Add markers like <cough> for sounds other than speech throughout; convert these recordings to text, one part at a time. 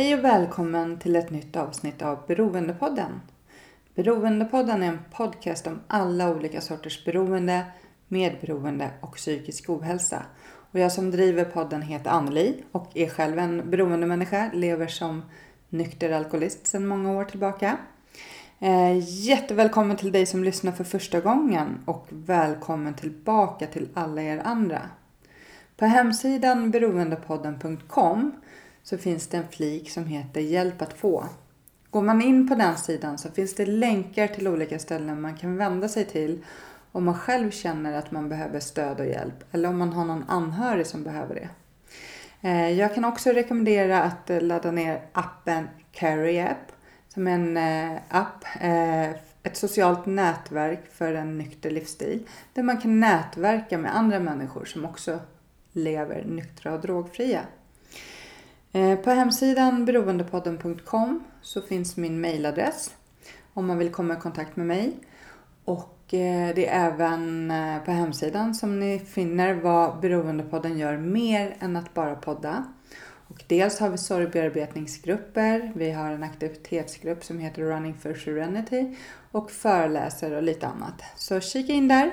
Hej och välkommen till ett nytt avsnitt av Beroendepodden. Beroendepodden är en podcast om alla olika sorters beroende, medberoende och psykisk ohälsa. Och jag som driver podden heter Anneli och är själv en beroendemänniska, lever som nykter alkoholist sedan många år tillbaka. Eh, jättevälkommen till dig som lyssnar för första gången och välkommen tillbaka till alla er andra. På hemsidan beroendepodden.com så finns det en flik som heter Hjälp att få. Går man in på den sidan så finns det länkar till olika ställen man kan vända sig till om man själv känner att man behöver stöd och hjälp eller om man har någon anhörig som behöver det. Eh, jag kan också rekommendera att eh, ladda ner appen Carry App som är en eh, app, ett socialt nätverk för en nykter livsstil där man kan nätverka med andra människor som också lever nyktra och drogfria. Eh, på hemsidan beroendepodden.com så finns min mailadress om man vill komma i kontakt med mig. Och eh, det är även eh, på hemsidan som ni finner vad Beroendepodden gör mer än att bara podda. Och dels har vi sorgbearbetningsgrupper, vi har en aktivitetsgrupp som heter Running for Serenity och föreläser och lite annat. Så kika in där.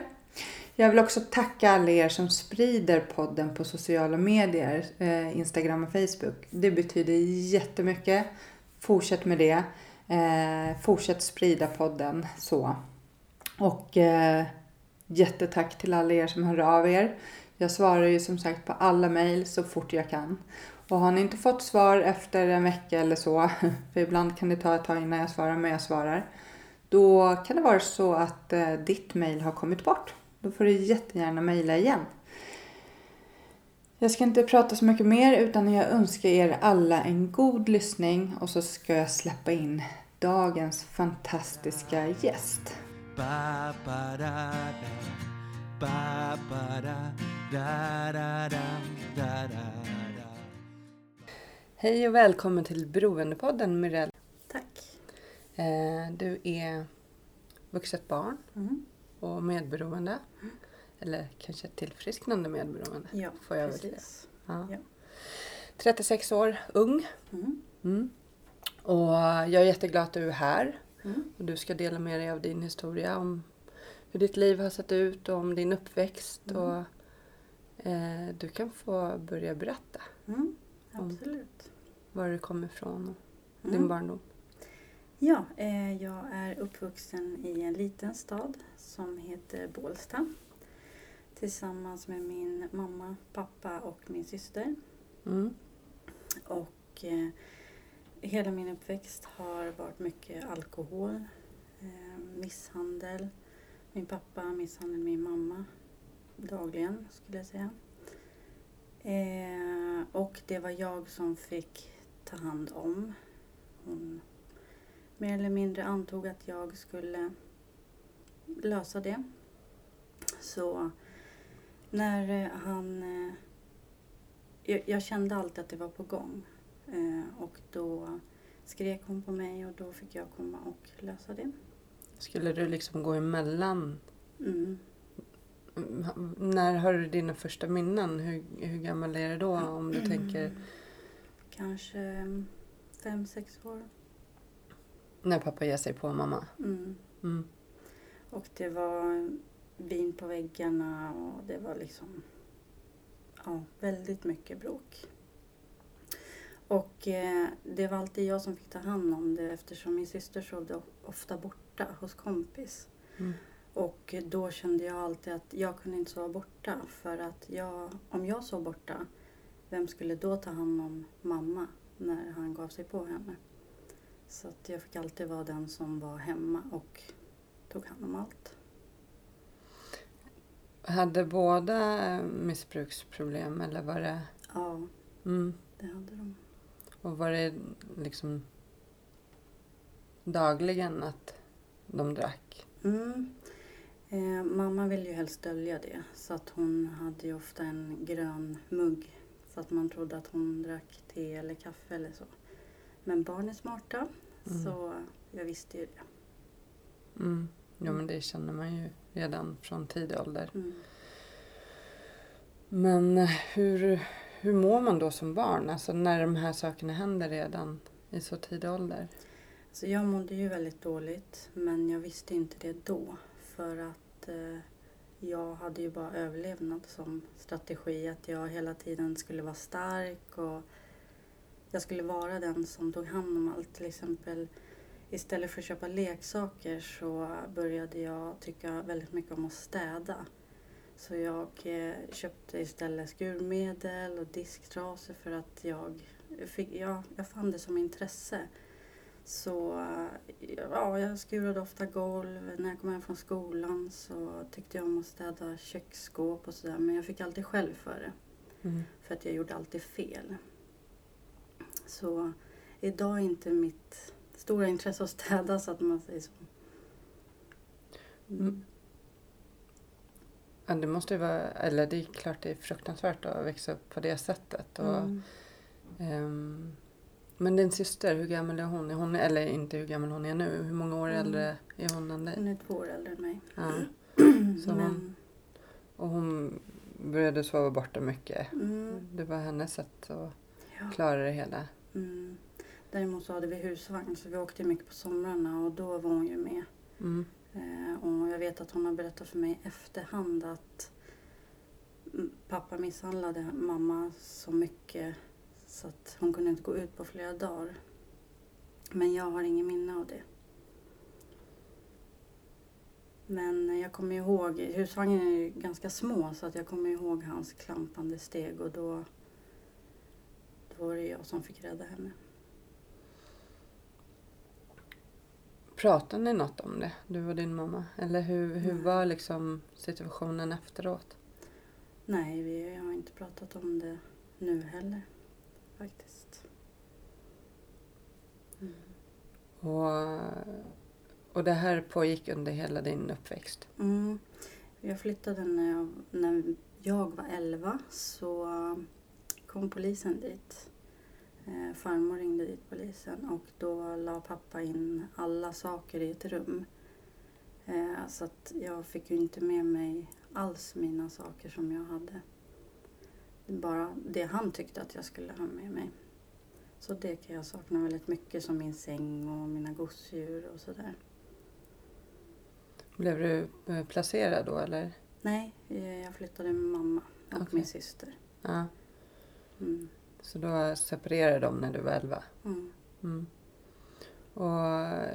Jag vill också tacka alla er som sprider podden på sociala medier, eh, Instagram och Facebook. Det betyder jättemycket. Fortsätt med det. Eh, fortsätt sprida podden så. Och eh, jättetack till alla er som hör av er. Jag svarar ju som sagt på alla mejl så fort jag kan. Och har ni inte fått svar efter en vecka eller så, <laughs> för ibland kan det ta ett tag innan jag svarar, men jag svarar. Då kan det vara så att eh, ditt mejl har kommit bort. Då får du jättegärna mejla igen. Jag ska inte prata så mycket mer utan jag önskar er alla en god lyssning och så ska jag släppa in dagens fantastiska gäst. Hej och välkommen till Beroendepodden Mirelle. Tack. Eh, Du är vuxet barn Mm. Och medberoende. Eller kanske tillfrisknande medberoende. Ja, Får jag precis. Ja. Ja. 36 år, ung. Mm. Mm. Och jag är jätteglad att du är här. Mm. Och du ska dela med dig av din historia om hur ditt liv har sett ut och om din uppväxt. Mm. Och, eh, du kan få börja berätta Mm. Om- Absolut. var du kommer ifrån och din Mm. barndom. Ja, eh, jag är uppvuxen i en liten stad som heter Bålsta. Tillsammans med min mamma, pappa och min syster. Mm. Och eh, hela min uppväxt har varit mycket alkohol, eh, misshandel. Min pappa misshandlade min mamma dagligen skulle jag säga. Eh, och det var jag som fick ta hand om. Hon mer eller mindre antog att jag skulle lösa det. Så när eh, han eh, jag, jag kände alltid att det var på gång. Eh, och då skrek hon på mig och då fick jag komma och lösa det. Skulle du liksom gå emellan? Mm. Mm, När har du dina första minnen? Hur, hur gammal är du då om du tänker Kanske mm, fem, sex år. När pappa ger sig på mamma? Mm. Mm. Och det var vin på väggarna och det var liksom ja, väldigt mycket bråk. Och eh, det var alltid jag som fick ta hand om det eftersom min syster sov ofta borta hos kompis. Mm. Och då kände jag alltid att jag kunde inte sova borta för att jag, om jag sov borta, vem skulle då ta hand om mamma när han gav sig på henne? Så att jag fick alltid vara den som var hemma och tog hand om allt. Hade båda eh, missbruksproblem eller var det... Ja, Mm. det hade de. Och var det liksom dagligen att de drack? Mm. Eh, mamma ville ju helst dölja det så att hon hade ju ofta en grön mugg så att man trodde att hon drack te eller kaffe eller så. Men barn är smarta Mm. så jag visste ju det. Mm. Jo, men det känner man ju redan från tidig ålder. Mm. Men eh, hur, hur mår man då som barn? Alltså när de här sakerna händer redan i så tidig ålder? Så jag mådde ju väldigt dåligt men jag visste inte det då för att eh, jag hade ju bara överlevnad som strategi. Att jag hela tiden skulle vara stark och jag skulle vara den som tog hand om allt. Till exempel istället för att köpa leksaker så började jag tycka väldigt mycket om att städa. Så jag eh, köpte istället skurmedel och disktrasor för att jag, fick, ja, jag fann det som intresse. Så eh, ja, jag skurade ofta golv. När jag kom hem från skolan så tyckte jag om att städa köksskåp och sådär. Men jag fick alltid skäll för det. Mm. För att jag gjorde alltid fel. Så idag är inte mitt stora intresse att städa så att man säger så. Mm. Ja, det måste ju vara, eller det är klart det är fruktansvärt att växa upp på det sättet. Och, Mm. ehm, men din syster, hur gammal är hon? Är hon? Eller inte hur gammal hon är nu, hur många år Mm. äldre är hon än dig? Hon är två år äldre än mig. Ja. <clears throat> Så hon, Men, och hon började sova borta mycket. mm, Det var hennes sätt att ja. klara det hela. Mm. Däremot så hade vi husvagn så vi åkte mycket på somrarna och då var hon ju med. Mm. Eh, och jag vet att hon har berättat för mig i efterhand att mm, pappa misshandlade mamma så mycket så att hon kunde inte gå ut på flera dagar. Men jag har ingen minne av det. Men jag kommer ihåg, husvagnen är ju ganska små så att jag kommer ihåg hans klampande steg och då, då var det jag som fick rädda henne. Pratade ni något om det, du och din mamma? Eller hur, hur Nej. var liksom situationen efteråt? Nej, vi har inte pratat om det nu heller faktiskt. Mm. Och, och det här pågick under hela din uppväxt? Mm. Jag flyttade när jag, när jag var 11 så kom polisen dit. Eh, farmor ringde dit polisen och då la pappa in alla saker i ett rum. Eh, så att jag fick ju inte med mig alls mina saker som jag hade. Bara det han tyckte att jag skulle ha med mig. Så det kan jag sakna väldigt mycket som min säng och mina gosedjur och sådär. Blev du eh, placerad då eller? Nej, eh, jag flyttade med mamma och Okej. min syster. Ja. Mm. Så då separerade de när du var 11? Mm. Mm. Och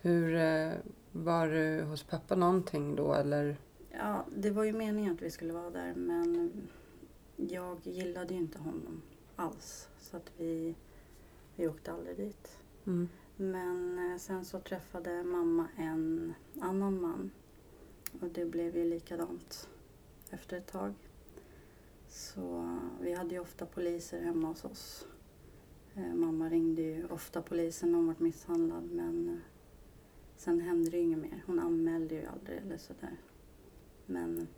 hur eh, var du hos pappa någonting då eller? Ja, det var ju meningen att vi skulle vara där men jag gillade ju inte honom alls. Så att vi, vi åkte aldrig dit. Mm. Men eh, sen så träffade mamma en annan man. Och det blev ju likadant efter ett tag. Så vi hade ju ofta poliser hemma hos oss. Eh, Mamma ringde ju ofta polisen när hon var misshandlad men eh, sen hände det ju inget mer. Hon anmälde ju aldrig eller sådär. Men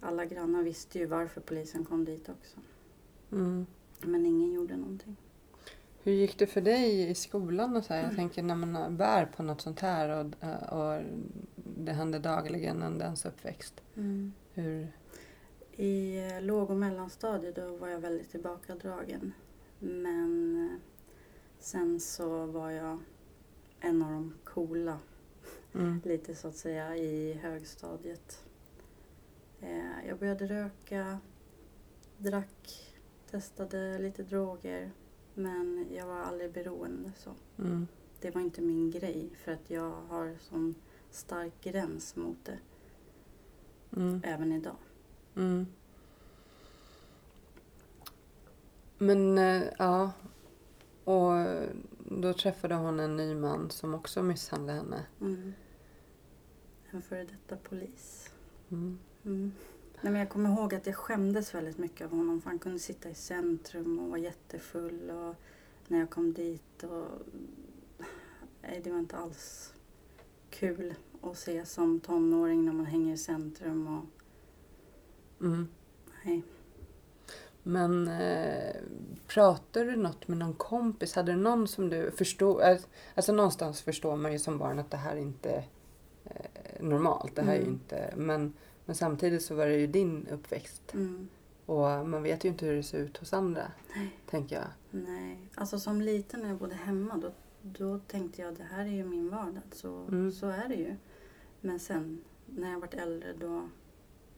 alla grannar visste ju varför polisen kom dit också. Mm. Men ingen gjorde någonting. Hur gick det för dig i skolan och så här? Jag tänker när man bär på något sånt här och, eh, och det händer dagligen under ens uppväxt. Hur? I eh, låg och mellanstadiet då var jag väldigt tillbakadragen. Men eh, sen så var jag en av de coola, Mm. lite så att säga, i högstadiet. Eh, Jag började röka, drack, testade lite droger. Men jag var aldrig beroende så. Mm. Det var inte min grej för att jag har sån stark gräns mot det Mm. även idag. Mm. Men eh, ja, och då träffade hon en ny man som också misshandlade henne. Mm. en före detta polis. Mm. Mm. Nej, men jag kommer ihåg att jag skämdes väldigt mycket av honom för han kunde sitta i centrum och vara jättefull och när jag kom dit och nej, det var inte alls kul att se som tonåring när man hänger i centrum och Mm. nej. Men eh, pratade du något med någon kompis? Hade du någon som du förstod? eh, Alltså någonstans förstår man ju som barn att det här inte är eh, normalt. Det här är Mm. inte... Men, men samtidigt så var det ju din uppväxt. Mm. Och man vet ju inte hur det ser ut hos andra. Nej. Tänker jag. Nej, alltså som liten när jag bodde hemma då, då tänkte jag det här är ju min vardag. Så, Mm. så är det ju. Men sen när jag vart äldre då,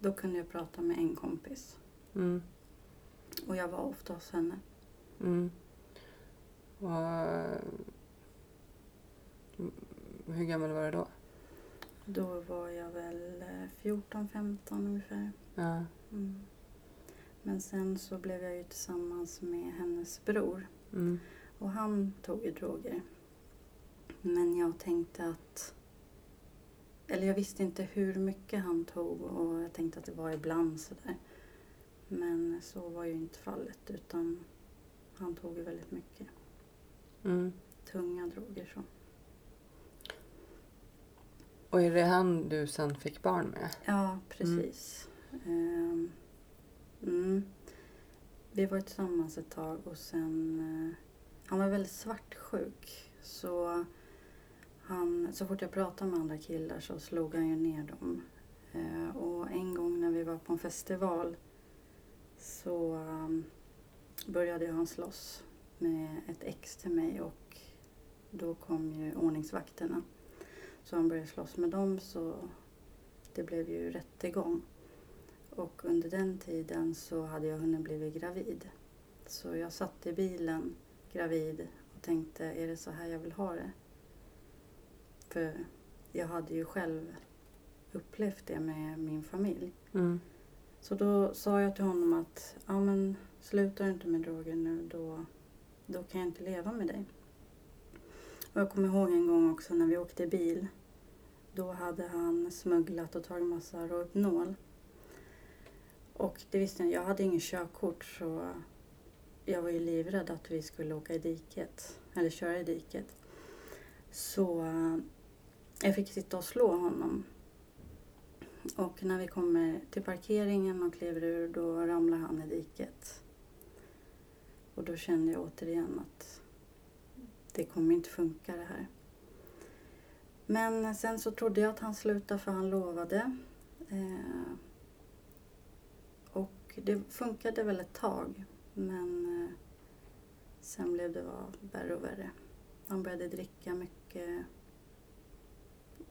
då kunde jag prata med en kompis. Mm. Och jag var ofta hos henne. Mm. Och, eh, hur gammal var du då? Då var jag väl eh, 14-15 ungefär. Ja. Mm. Men sen så blev jag ju tillsammans med hennes bror. Mm. Och han tog ju droger. Men jag tänkte att... Eller jag visste inte hur mycket han tog och jag tänkte att det var ibland sådär. Men så var ju inte fallet utan han tog ju väldigt mycket Mm. tunga droger så. Och är det han du sen fick barn med? Ja, precis. Ehm, mm. Vi var tillsammans ett tag och sen... eh, han var väldigt svartsjuk. Så, han, så fort jag pratade med andra killar så slog han ju ner dem. Eh, och en gång när vi var på en festival så um, började han slåss med ett ex till mig och då kom ju ordningsvakterna. Så han började slåss med dem så det blev ju rättegång. Och under den tiden så hade jag hunnit bli gravid. Så jag satt i bilen gravid och tänkte, är det så här jag vill ha det? För jag hade ju själv upplevt det med min familj. Mm. Så då sa jag till honom att, ja men slutar du inte med droger nu då, då kan jag inte leva med dig. Och jag kommer ihåg en gång också när vi åkte bil. Då hade han smugglat och tagit massa Rohypnol. Och det visste jag, jag hade ingen körkort så jag var ju livrädd att vi skulle åka i diket, eller köra i diket. Så eh, jag fick sitta och slå honom. Och när vi kommer till parkeringen och kliver ur då ramlar han i diket. Och då kände jag återigen att det kommer inte funka det här. Men sen så trodde jag att han slutade för han lovade. Eh, och det funkade väl ett tag. Men eh, sen blev det bara värre och värre. Han började dricka mycket,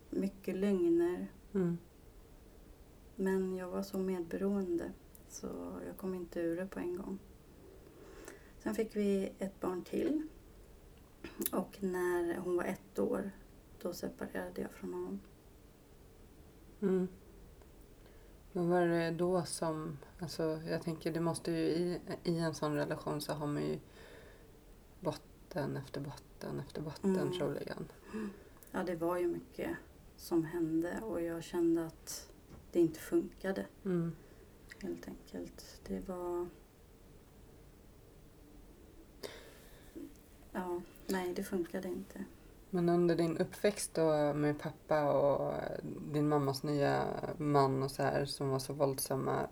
mycket lögner. Mm. Men jag var så medberoende så jag kom inte ur det på en gång. Sen fick vi ett barn till. Och när hon var ett år då separerade jag från honom. Mm. Vad var det då som... Alltså, jag tänker, det måste ju i, i en sån relation så har man ju botten efter botten efter botten Mm. troligen. Ja, det var ju mycket som hände och jag kände att det inte funkade Mm. helt enkelt. Det var... Ja, nej det funkade inte. Men under din uppväxt då med pappa och din mammas nya man och så här som var så våldsamma.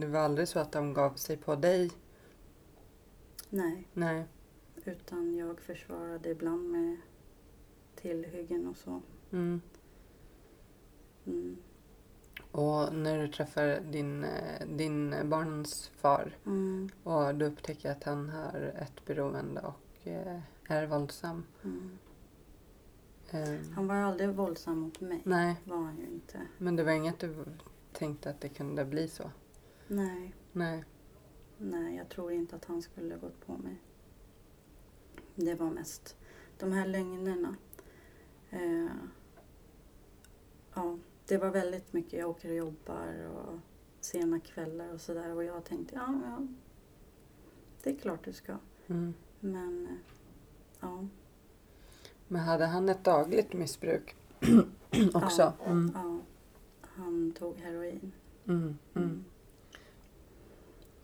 Det var aldrig så att de gav sig på dig? Nej, Nej. utan jag försvarade ibland med tillhyggen och så. Mm. Mm. Och när du träffar din, eh, din barnens far Mm. och du upptäcker att han har ett beroende och eh, är våldsam. Mm. Eh, Han var aldrig våldsam mot mig. nej, var han ju inte. men det var inget du tänkte att det kunde bli så? Nej, Nej. nej, jag tror inte att han skulle gått på mig. Det var mest de här lögnerna. Eh, ja, det var väldigt mycket. Jag åker och jobbar och sena kvällar och sådär. Och jag tänkte, ja, ja, det är klart du ska. Mm. Men, eh, ja. Men hade han ett dagligt missbruk? <clears throat> också. Mm. Ja, han tog heroin. Mm. Mm.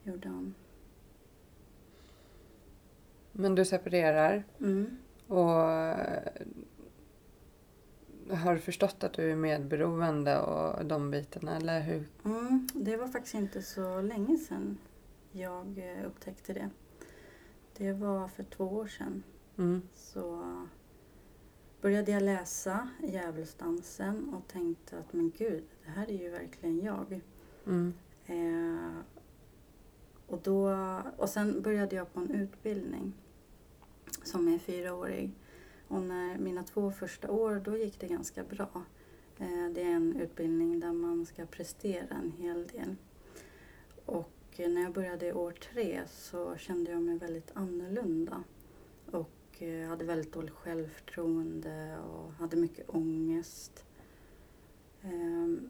Gjorde han. Men du separerar Mm. och har du förstått att du är medberoende och de bitarna eller hur? Mm. Det var faktiskt inte så länge sedan jag eh, upptäckte det. Det var för två år sedan. Mm. Så började jag läsa Djävulsdansen och tänkte att men gud, det här är ju verkligen jag. Mm. Eh, och, då, och sen började jag på en utbildning som är fyraårig. Och när mina två första år, då gick det ganska bra. Eh, det är en utbildning där man ska prestera en hel del. Och när jag började år tre så kände jag mig väldigt annorlunda. Och eh, hade väldigt dåligt självförtroende och hade mycket ångest. Ehm,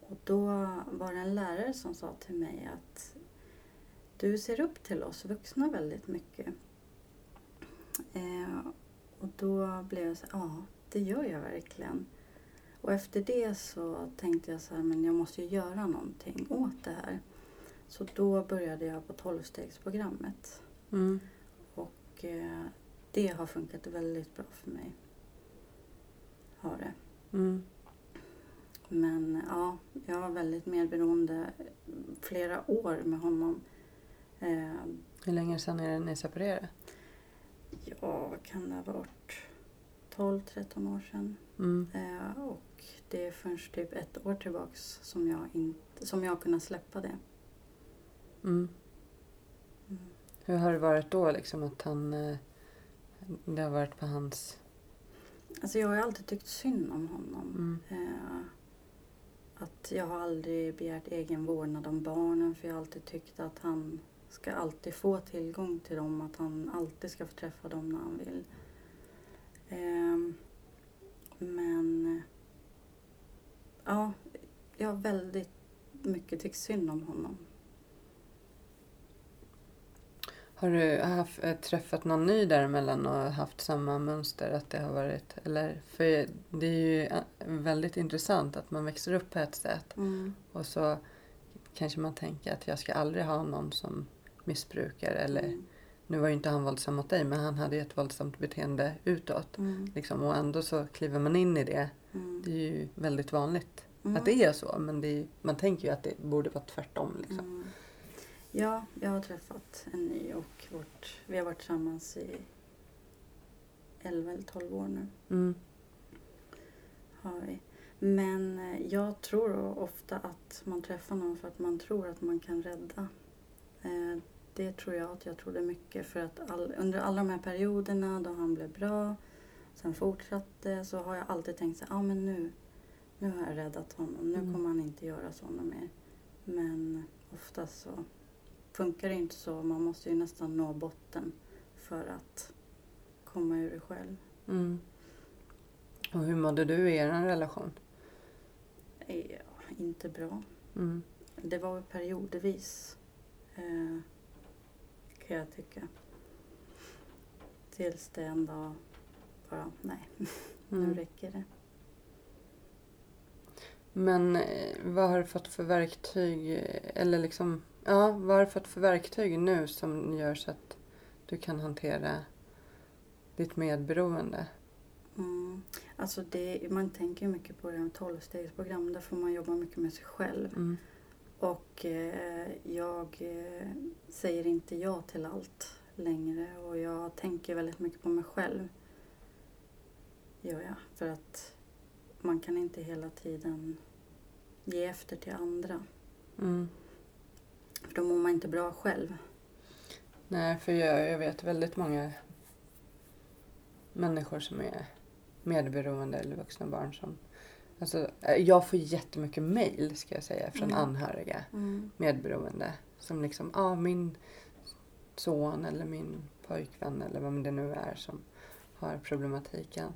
och då var det en lärare som sa till mig att du ser upp till oss vuxna väldigt mycket. Eh, och då blev jag så ja det gör jag verkligen. Och efter det så tänkte jag så här, men jag måste ju göra någonting åt det här. Så då började jag på tolvstegsprogrammet. Mm. Och eh, det har funkat väldigt bra för mig. Har det. Mm. Men ja, jag var väldigt medberoende flera år med honom. Eh, Hur länge sedan är det ni separerade? Ja, vad kan det ha varit? 12-13 år sedan. Mm. Eh, och det är först typ ett år tillbaks som jag, inte, som jag har kunnat släppa det. Mm. Mm. Hur har det varit då liksom att han... eh, Det har varit på hans... Alltså jag har ju alltid tyckt synd om honom. Mm. Eh, att jag har aldrig begärt egen vårdnad om barnen för jag har alltid tyckt att han ska alltid få tillgång till dem, att han alltid ska få träffa dem när han vill. Ehm, men ja, jag har väldigt mycket tyckt synd om honom. Har du haft, eh, träffat någon ny däremellan och haft samma mönster? Att det har varit, eller, för det är ju eh, väldigt intressant att man växer upp på ett sätt Mm. och så kanske man tänker att jag ska aldrig ha någon som missbrukar. Eller, Mm. Nu var ju inte han våldsam mot dig men han hade ju ett våldsamt beteende utåt. Mm. Liksom, och ändå så kliver man in i det. Mm. Det är ju väldigt vanligt Mm. att det är så. Men är, man tänker ju att det borde vara tvärtom. Liksom. Mm. Ja, jag har träffat en ny och vårt, vi har varit tillsammans i 11 eller 12 år nu. Mm. Har vi. Men eh, jag tror ofta att man träffar någon för att man tror att man kan rädda. Eh, Det tror jag att jag trodde mycket för att all, under alla de här perioderna då han blev bra, sen fortsatte, så har jag alltid tänkt så här, ah, men nu, nu har jag räddat honom, nu Mm. kommer han inte göra sådana mer. Men oftast så funkar det inte så, man måste ju nästan nå botten för att komma ur det själv. Mm. Och hur mådde du i er relation? Ja, inte bra. Mm. Det var periodvis, eh, kan jag tycka. Tills det en dag bara, nej, <laughs> nu Mm. räcker det. Men eh, vad har du fått för verktyg? eh, Eller liksom, ja, vad har du fått för verktyg nu som gör så att du kan hantera ditt medberoende? Mm. Alltså det, man tänker ju mycket på det här med tolvstegsprogram. Där får man jobba mycket med sig själv. Mm. Och eh, jag eh, säger inte ja till allt längre. Och jag tänker väldigt mycket på mig själv. Gör jag. För att man kan inte hela tiden ge efter till andra. Mm. För då mår man inte bra själv. Nej, för jag, jag vet väldigt många människor som är medberoende eller vuxna barn som... Alltså, eh, jag får jättemycket mail, ska jag säga, från Mm. anhöriga Mm. medberoende. Som liksom, ja, ah, min son eller min pojkvän eller vad det nu är som har problematiken.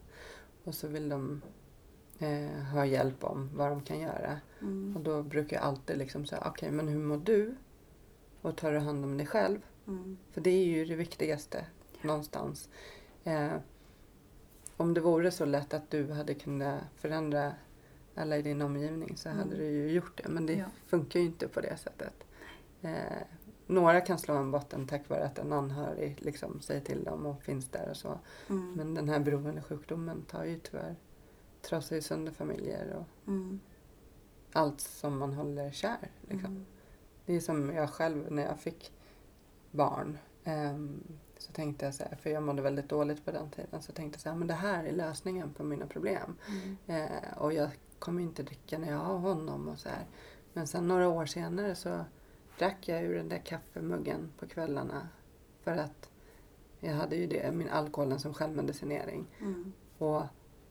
Och så vill de eh, ha hjälp om vad de kan göra. Mm. Och då brukar jag alltid liksom säga, okej, men hur mår du? Och tar du hand om dig själv? Mm. För det är ju det viktigaste någonstans. Eh, om det vore så lätt att du hade kunnat förändra alla i din omgivning så hade Mm. du ju gjort det. Men det Ja. funkar ju inte på det sättet. Eh, några kan slå en botten tack vare att en anhörig liksom säger till dem och finns där och så. Mm. Men den här beroendesjukdomen tar ju tyvärr, trasar ju sönder familjer och Mm. allt som man håller kär. Liksom. Mm. Det är som jag själv när jag fick barn. ehm, så tänkte jag så här, för jag mådde väldigt dåligt på den tiden. Så tänkte jag så här, men det här är lösningen på mina problem. Mm. Eh, och jag kommer inte dricka när jag har honom och så här. Men sen några år senare så drack jag ur den där kaffemuggen på kvällarna. För att jag hade ju det, min alkoholen som självmedicinering. Mm. Och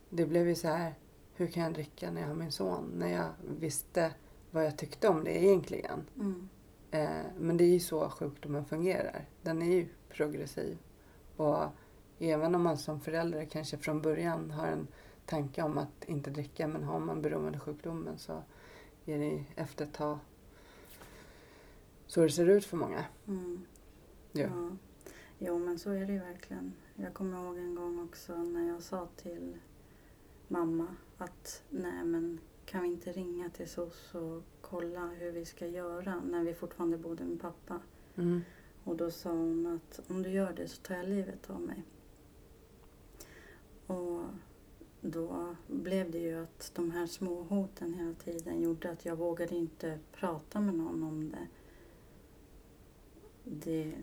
det blev ju så här, hur kan jag dricka när jag har min son? När jag visste vad jag tyckte om det egentligen. Mm. Eh, men det är ju så sjukdomen fungerar. Den är ju progressiv. Och även om man som förälder kanske från början har en tanke om att inte dricka men har man beroendesjukdomen så är det efter ett tag så det ser ut för många. Mm. Ja. Ja. Jo, men så är det ju verkligen. Jag kommer ihåg en gång också när jag sa till mamma att nej men kan vi inte ringa till SOS och kolla hur vi ska göra när vi fortfarande bodde med pappa. Mm. Och då sa hon att om du gör det så tar jag livet av mig. Och då blev det ju att de här små hoten hela tiden gjorde att jag vågade inte prata med någon om det. det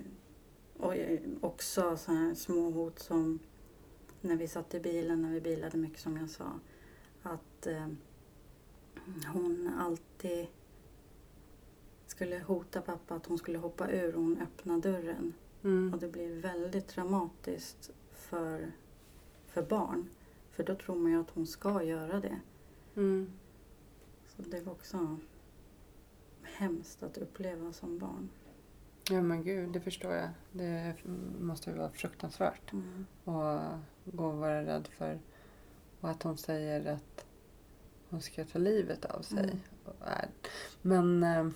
och också så här små hot som när vi satt i bilen, när vi bilade mycket som jag sa. Att eh, hon alltid skulle hota pappa att hon skulle hoppa ur och hon öppnade dörren. Mm. Och det blir väldigt dramatiskt för, för barn. För då tror man ju att hon ska göra det. Mm. Så det var också hemskt att uppleva som barn. Ja men gud, det förstår jag. Det måste ju vara fruktansvärt. Mm. och gå och vara rädd för. Och att hon säger att hon ska ta livet av sig. Mm. Är- Men eh,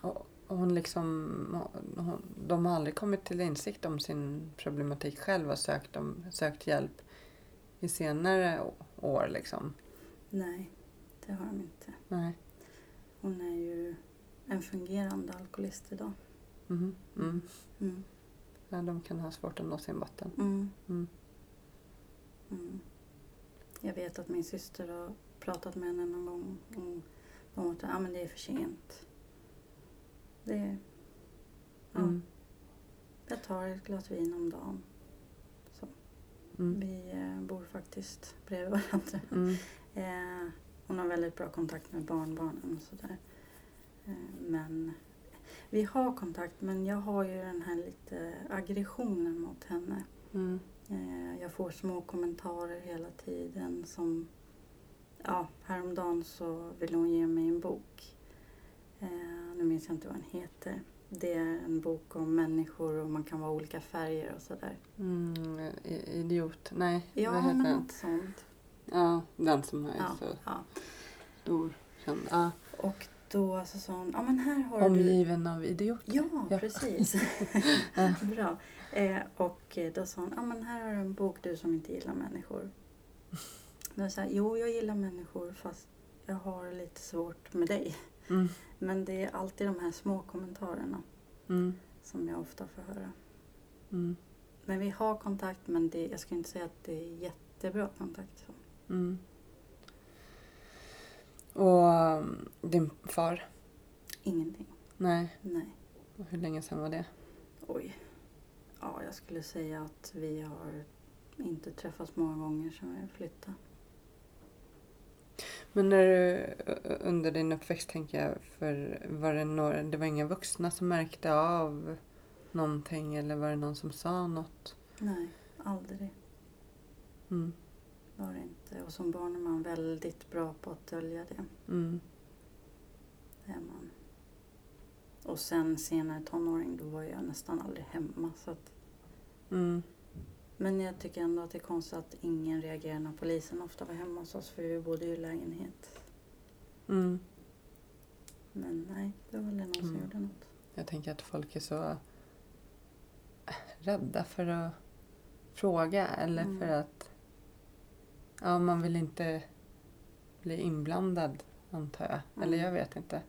och och hon liksom, hon, de har aldrig kommit till insikt om sin problematik själv och sökt, om, sökt hjälp i senare år. Liksom. Nej, det har de inte. Nej. Hon är ju en fungerande alkoholist idag. Mhm. Mm. Mm. Ja, de kan ha svårt att nå sin botten. Mm. Mm. Mm. Jag vet att min syster har pratat med henne någon gång och har sagt att ah, men det är för sent. Det, ja, Mm. Jag tar ett glas vin om dagen. Mm. Vi eh, bor faktiskt bredvid varandra. Mm. <laughs> Eh, hon har väldigt bra kontakt med barnbarnen och sådär. Eh, men vi har kontakt men jag har ju den här lite aggressionen mot henne. Mm. Jag får små kommentarer hela tiden som Ja, häromdagen så ville hon ge mig en bok. Eh, nu minns jag inte vad den heter. Det är en bok om människor och man kan vara olika färger och sådär. Mm. Idiot. Nej, Ja, vad heter men den? något sånt. Ja, den som är Ja, så ja. stor. Känd. Ja. Och då så sa hon, ja men här har du... Omgiven av idioter. Ja, Ja. precis. <laughs> <laughs> Bra. Eh, och då sa hon, ja men här har du en bok du som inte gillar människor. <laughs> Då sa jag, jo jag gillar människor fast jag har lite svårt med dig. Mm. Men det är alltid de här små kommentarerna Mm. som jag ofta får höra. Mm. Men vi har kontakt men det, jag ska inte säga att det är jättebra kontakt. Mm. Och um, din far? Ingenting. Nej. Nej. Och Hur länge sedan var det? Oj. Ja, jag skulle säga att vi har inte träffats många gånger sedan vi flyttade. Men när du, under din uppväxt tänker jag, för var det några, det var inga vuxna som märkte av någonting eller var det någon som sa något? Nej, aldrig Mm. var det inte. Och som barn är man väldigt bra på att dölja det. Mm. det är man. Och sen senare tonåring, då var jag nästan aldrig hemma. Så att, Mm. Men jag tycker ändå att det är konstigt att ingen reagerar när polisen ofta var hemma hos oss. För vi bodde ju i lägenhet. Mm. Men nej, det var aldrig någon som Mm. gjorde något. Jag tänker att folk är så rädda för att fråga eller Mm. för att ja, man vill inte bli inblandad antar jag. Eller Mm. jag vet inte.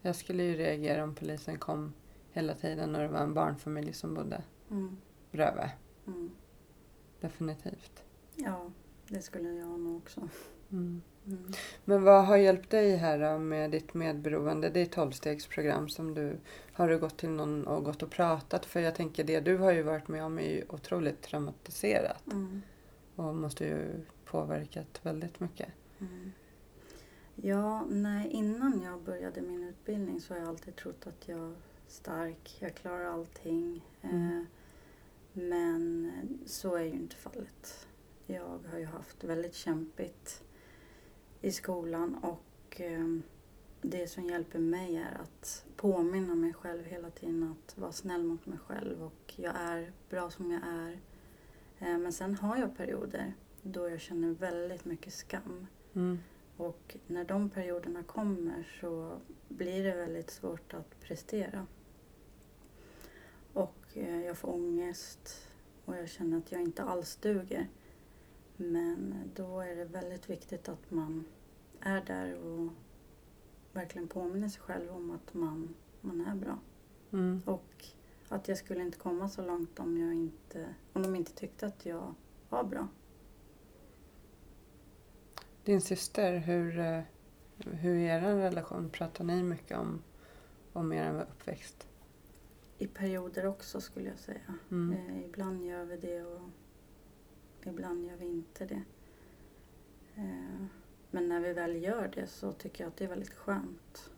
Jag skulle ju reagera om polisen kom hela tiden och det var en barnfamilj som bodde Mm. bredvid. Mm. Definitivt. Ja, det skulle jag nog också. Mm. Mm. Men vad har hjälpt dig här då med ditt medberoende? Det är tolvstegsprogram som du har du gått till någon och gått och pratat? För jag tänker det du har ju varit med om är ju otroligt traumatiserat Mm. och måste ju påverkat väldigt mycket. Mm. Ja, nej, innan jag började min utbildning så har jag alltid trott att jag är stark, jag klarar allting. Mm. Eh, men så är ju inte fallet. Jag har ju haft väldigt kämpigt i skolan och eh, det som hjälper mig är att påminna mig själv hela tiden att vara snäll mot mig själv och jag är bra som jag är. Eh, men sen har jag perioder då jag känner väldigt mycket skam. Mm. Och när de perioderna kommer så blir det väldigt svårt att prestera. Eh, jag får ångest och jag känner att jag inte alls duger. Men då är det väldigt viktigt att man är där och verkligen påminner sig själv om att man, man är bra. Mm. Och att jag skulle inte komma så långt om, jag inte, om de inte tyckte att jag var bra. Din syster, hur, eh, hur är er relation? Pratar ni mycket om, om er uppväxt? I perioder också skulle jag säga. Mm. Eh, ibland gör vi det och ibland gör vi inte det. Eh, men när vi väl gör det så tycker jag att det är väldigt skönt.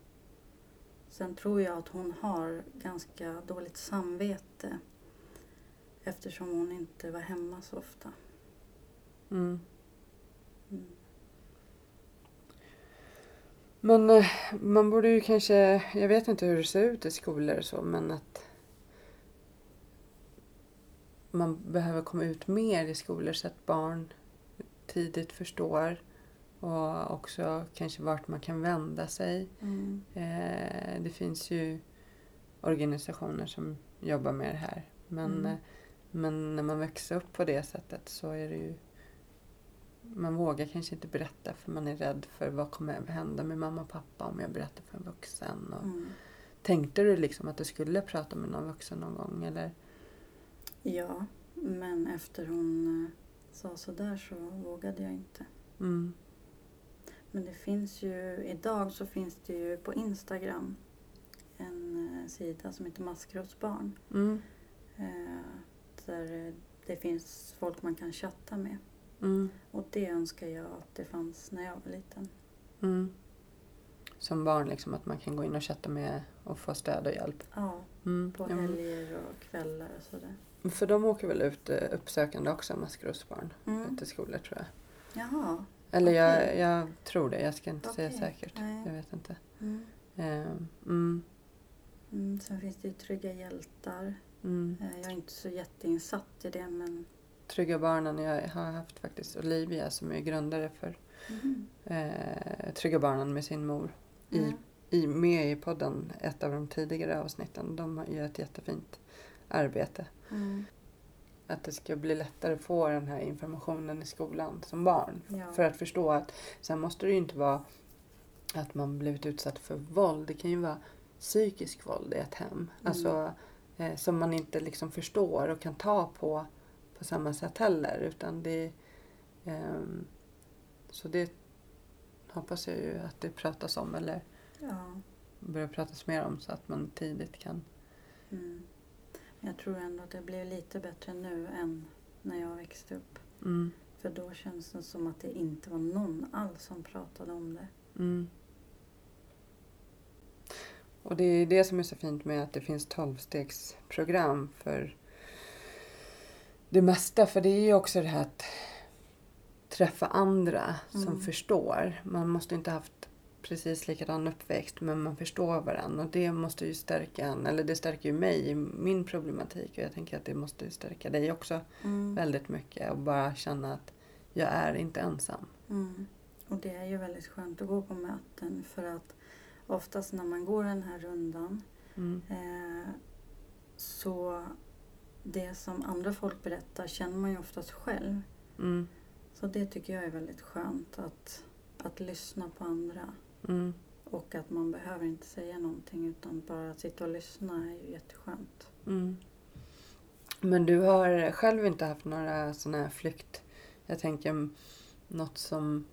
Sen tror jag att hon har ganska dåligt samvete eftersom hon inte var hemma så ofta. Mm. Mm. Men eh, man borde ju kanske, jag vet inte hur det ser ut i skolor och så, men att man behöver komma ut mer i skolor så att barn tidigt förstår och också kanske vart man kan vända sig. Mm. Eh, det finns ju organisationer som jobbar med det här. Men, Mm. eh, men när man växer upp på det sättet så är det ju... Man vågar kanske inte berätta för man är rädd för vad kommer hända med mamma och pappa om jag berättar för en vuxen. Och, Mm. Tänkte du liksom att du skulle prata med någon vuxen någon gång? Eller? Ja, men efter hon eh, sa sådär så vågade jag inte. Mm. Men det finns ju, idag så finns det ju på Instagram en eh, sida som heter Maskrosbarn. Mm. Eh, där det finns folk man kan chatta med. Mm. Och det önskar jag att det fanns när jag var liten. Mm. Som barn, liksom, att man kan gå in och chatta med och få stöd och hjälp. Ja, Mm. på helger och kvällar och sådär. För de åker väl ut eh, uppsökande också, maskrosbarn, Mm. till skolor tror jag. Jaha. Eller jag, Okej. jag tror det, jag ska inte säga Okej. säkert. Nej. Jag vet inte. Mm. Ehm, mm, Mm, sen finns det ju Trygga hjältar. mm. Eh, jag är inte så jätteinsatt i det men Trygga barnen, jag har haft faktiskt Olivia som är grundare för Mhm. eh, Trygga barnen med sin mor. I, Mm. i, med i podden, ett av de tidigare avsnitten. De gör ett jättefint arbete. Mm. Att det ska bli lättare att få den här informationen i skolan som barn. Ja. För att förstå att sen måste det ju inte vara att man blivit utsatt för våld. Det kan ju vara psykisk våld i ett hem. Alltså eh, som man inte liksom förstår och kan ta på på samma sätt heller. Utan det, ehm, så det hoppas jag ju att det pratas om eller ja. börjar pratas mer om så att man tidigt kan. Mm. Jag tror ändå att det blir lite bättre nu än när jag växte upp. Mm, För då känns det som att det inte var någon alls som pratade om det. mm. Och det är det som är så fint med att det finns tolvstegsprogram för det mesta. För det är ju också det här att träffa andra som Mm. förstår. Man måste inte ha haft precis likadan uppväxt men man förstår varandra och det måste ju stärka en, eller det stärker ju mig i min problematik och jag tänker att det måste ju stärka dig också Mm. väldigt mycket och bara känna att jag är inte ensam. Mm. Och det är ju väldigt skönt att gå på möten för att oftast när man går den här rundan Mm. eh, så det som andra folk berättar känner man ju oftast själv. Mm. Så det tycker jag är väldigt skönt att, att lyssna på andra. Mm. Och att man behöver inte säga någonting utan bara att sitta och lyssna är ju jätteskönt. Mm. Men du har själv inte haft några sådana här flykt... Jag tänker något som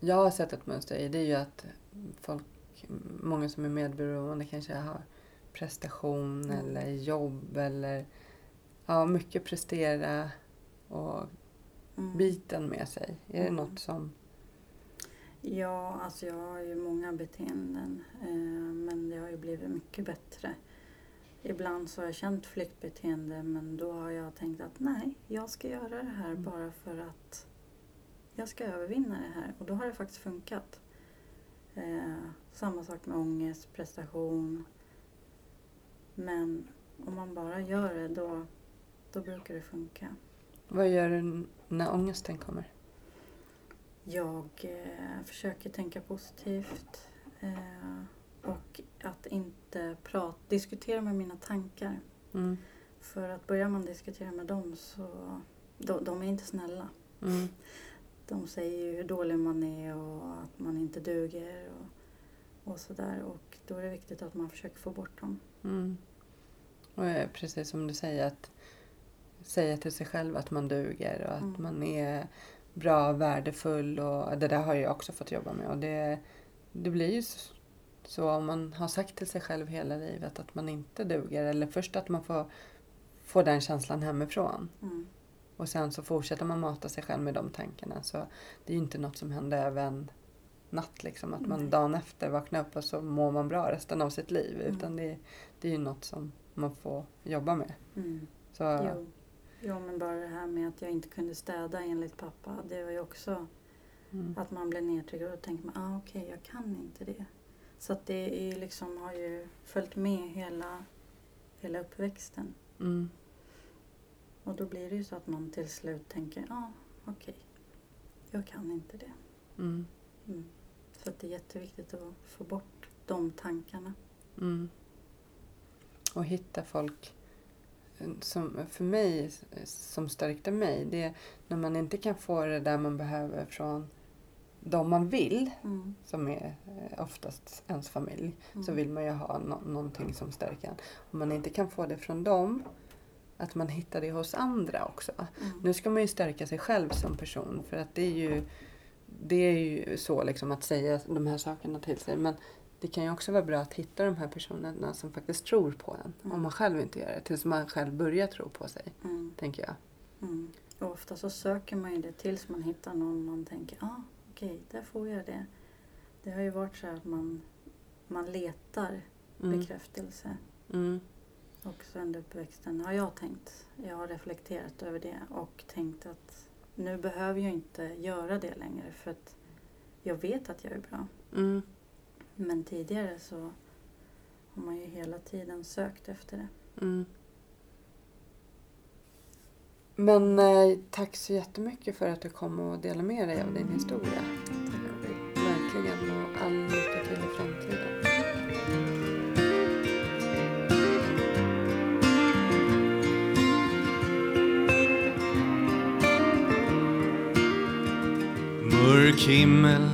jag har sett ett mönster i det är ju att folk, många som är medberoende kanske har prestation Mm. eller jobb eller ja, mycket prestera och Mm. biten med sig. Är det Mm. något som... Ja, alltså jag har ju många beteenden eh, men det har ju blivit mycket bättre. Ibland så har jag känt flyktbeteende men då har jag tänkt att nej, jag ska göra det här Mm. bara för att jag ska övervinna det här och då har det faktiskt funkat. Eh, samma sak med ångest, prestation. Men om man bara gör det då, då brukar det funka. Vad gör du när ångesten kommer? Jag eh, försöker tänka positivt eh, och att inte prata, diskutera med mina tankar. Mm. För att börjar man diskutera med dem så de, de är inte snälla. Mm. De säger ju hur dålig man är och att man inte duger och, och sådär. Och då är det viktigt att man försöker få bort dem. Mm. Och eh, precis som du säger, att säga till sig själv att man duger och att Mm. man är bra, värdefull och det där har jag också fått jobba med. Och det, det blir ju så om man har sagt till sig själv hela livet att man inte duger eller först att man får, får den känslan hemifrån Mm. och sen så fortsätter man mata sig själv med de tankarna så det är ju inte något som händer över en natt liksom. Att man dagen efter vaknar upp och så mår man bra resten av sitt liv. Mm. Utan det, det är ju något som man får jobba med. Mm. Så, Jo. Jo, men bara det här med att jag inte kunde städa enligt pappa. Det var ju också mm, Att man blir nedtryckt och då tänker man, ah, okej, jag kan inte det. Så att det är liksom, har ju följt med hela, hela uppväxten. mm, Och då blir det ju så att man till slut tänker, ja, ah, okej, jag kan inte det. mm, Mm. Så att det är jätteviktigt att få bort de tankarna. mm. Och hitta folk som för mig, som stärkte mig, det är när man inte kan få det där man behöver från de man vill, Mm. som är eh, oftast ens familj, så Mm. vill man ju ha nå- någonting som stärker en. Om man inte kan få det från dem, att man hittar det hos andra också. Mm. Nu ska man ju stärka sig själv som person för att det är ju, det är ju så liksom att säga de här sakerna till sig. Men det kan ju också vara bra att hitta de här personerna som faktiskt tror på en. Mm. Om man själv inte gör det. Tills man själv börjar tro på sig, Mm. tänker jag. Mm. Och ofta så söker man ju det tills man hittar någon man tänker, ah, okej, där får jag det. Det har ju varit så att man, man letar Mm. bekräftelse. Mm. också under uppväxten har jag tänkt. Jag har reflekterat över det och tänkt att nu behöver jag inte göra det längre för att jag vet att jag är bra. Men tidigare så har man ju hela tiden sökt efter det. Mm. Men eh, tack så jättemycket för att du kom och delade med dig av din historia. Verkligen och all lycka till i framtiden. Mörk himmel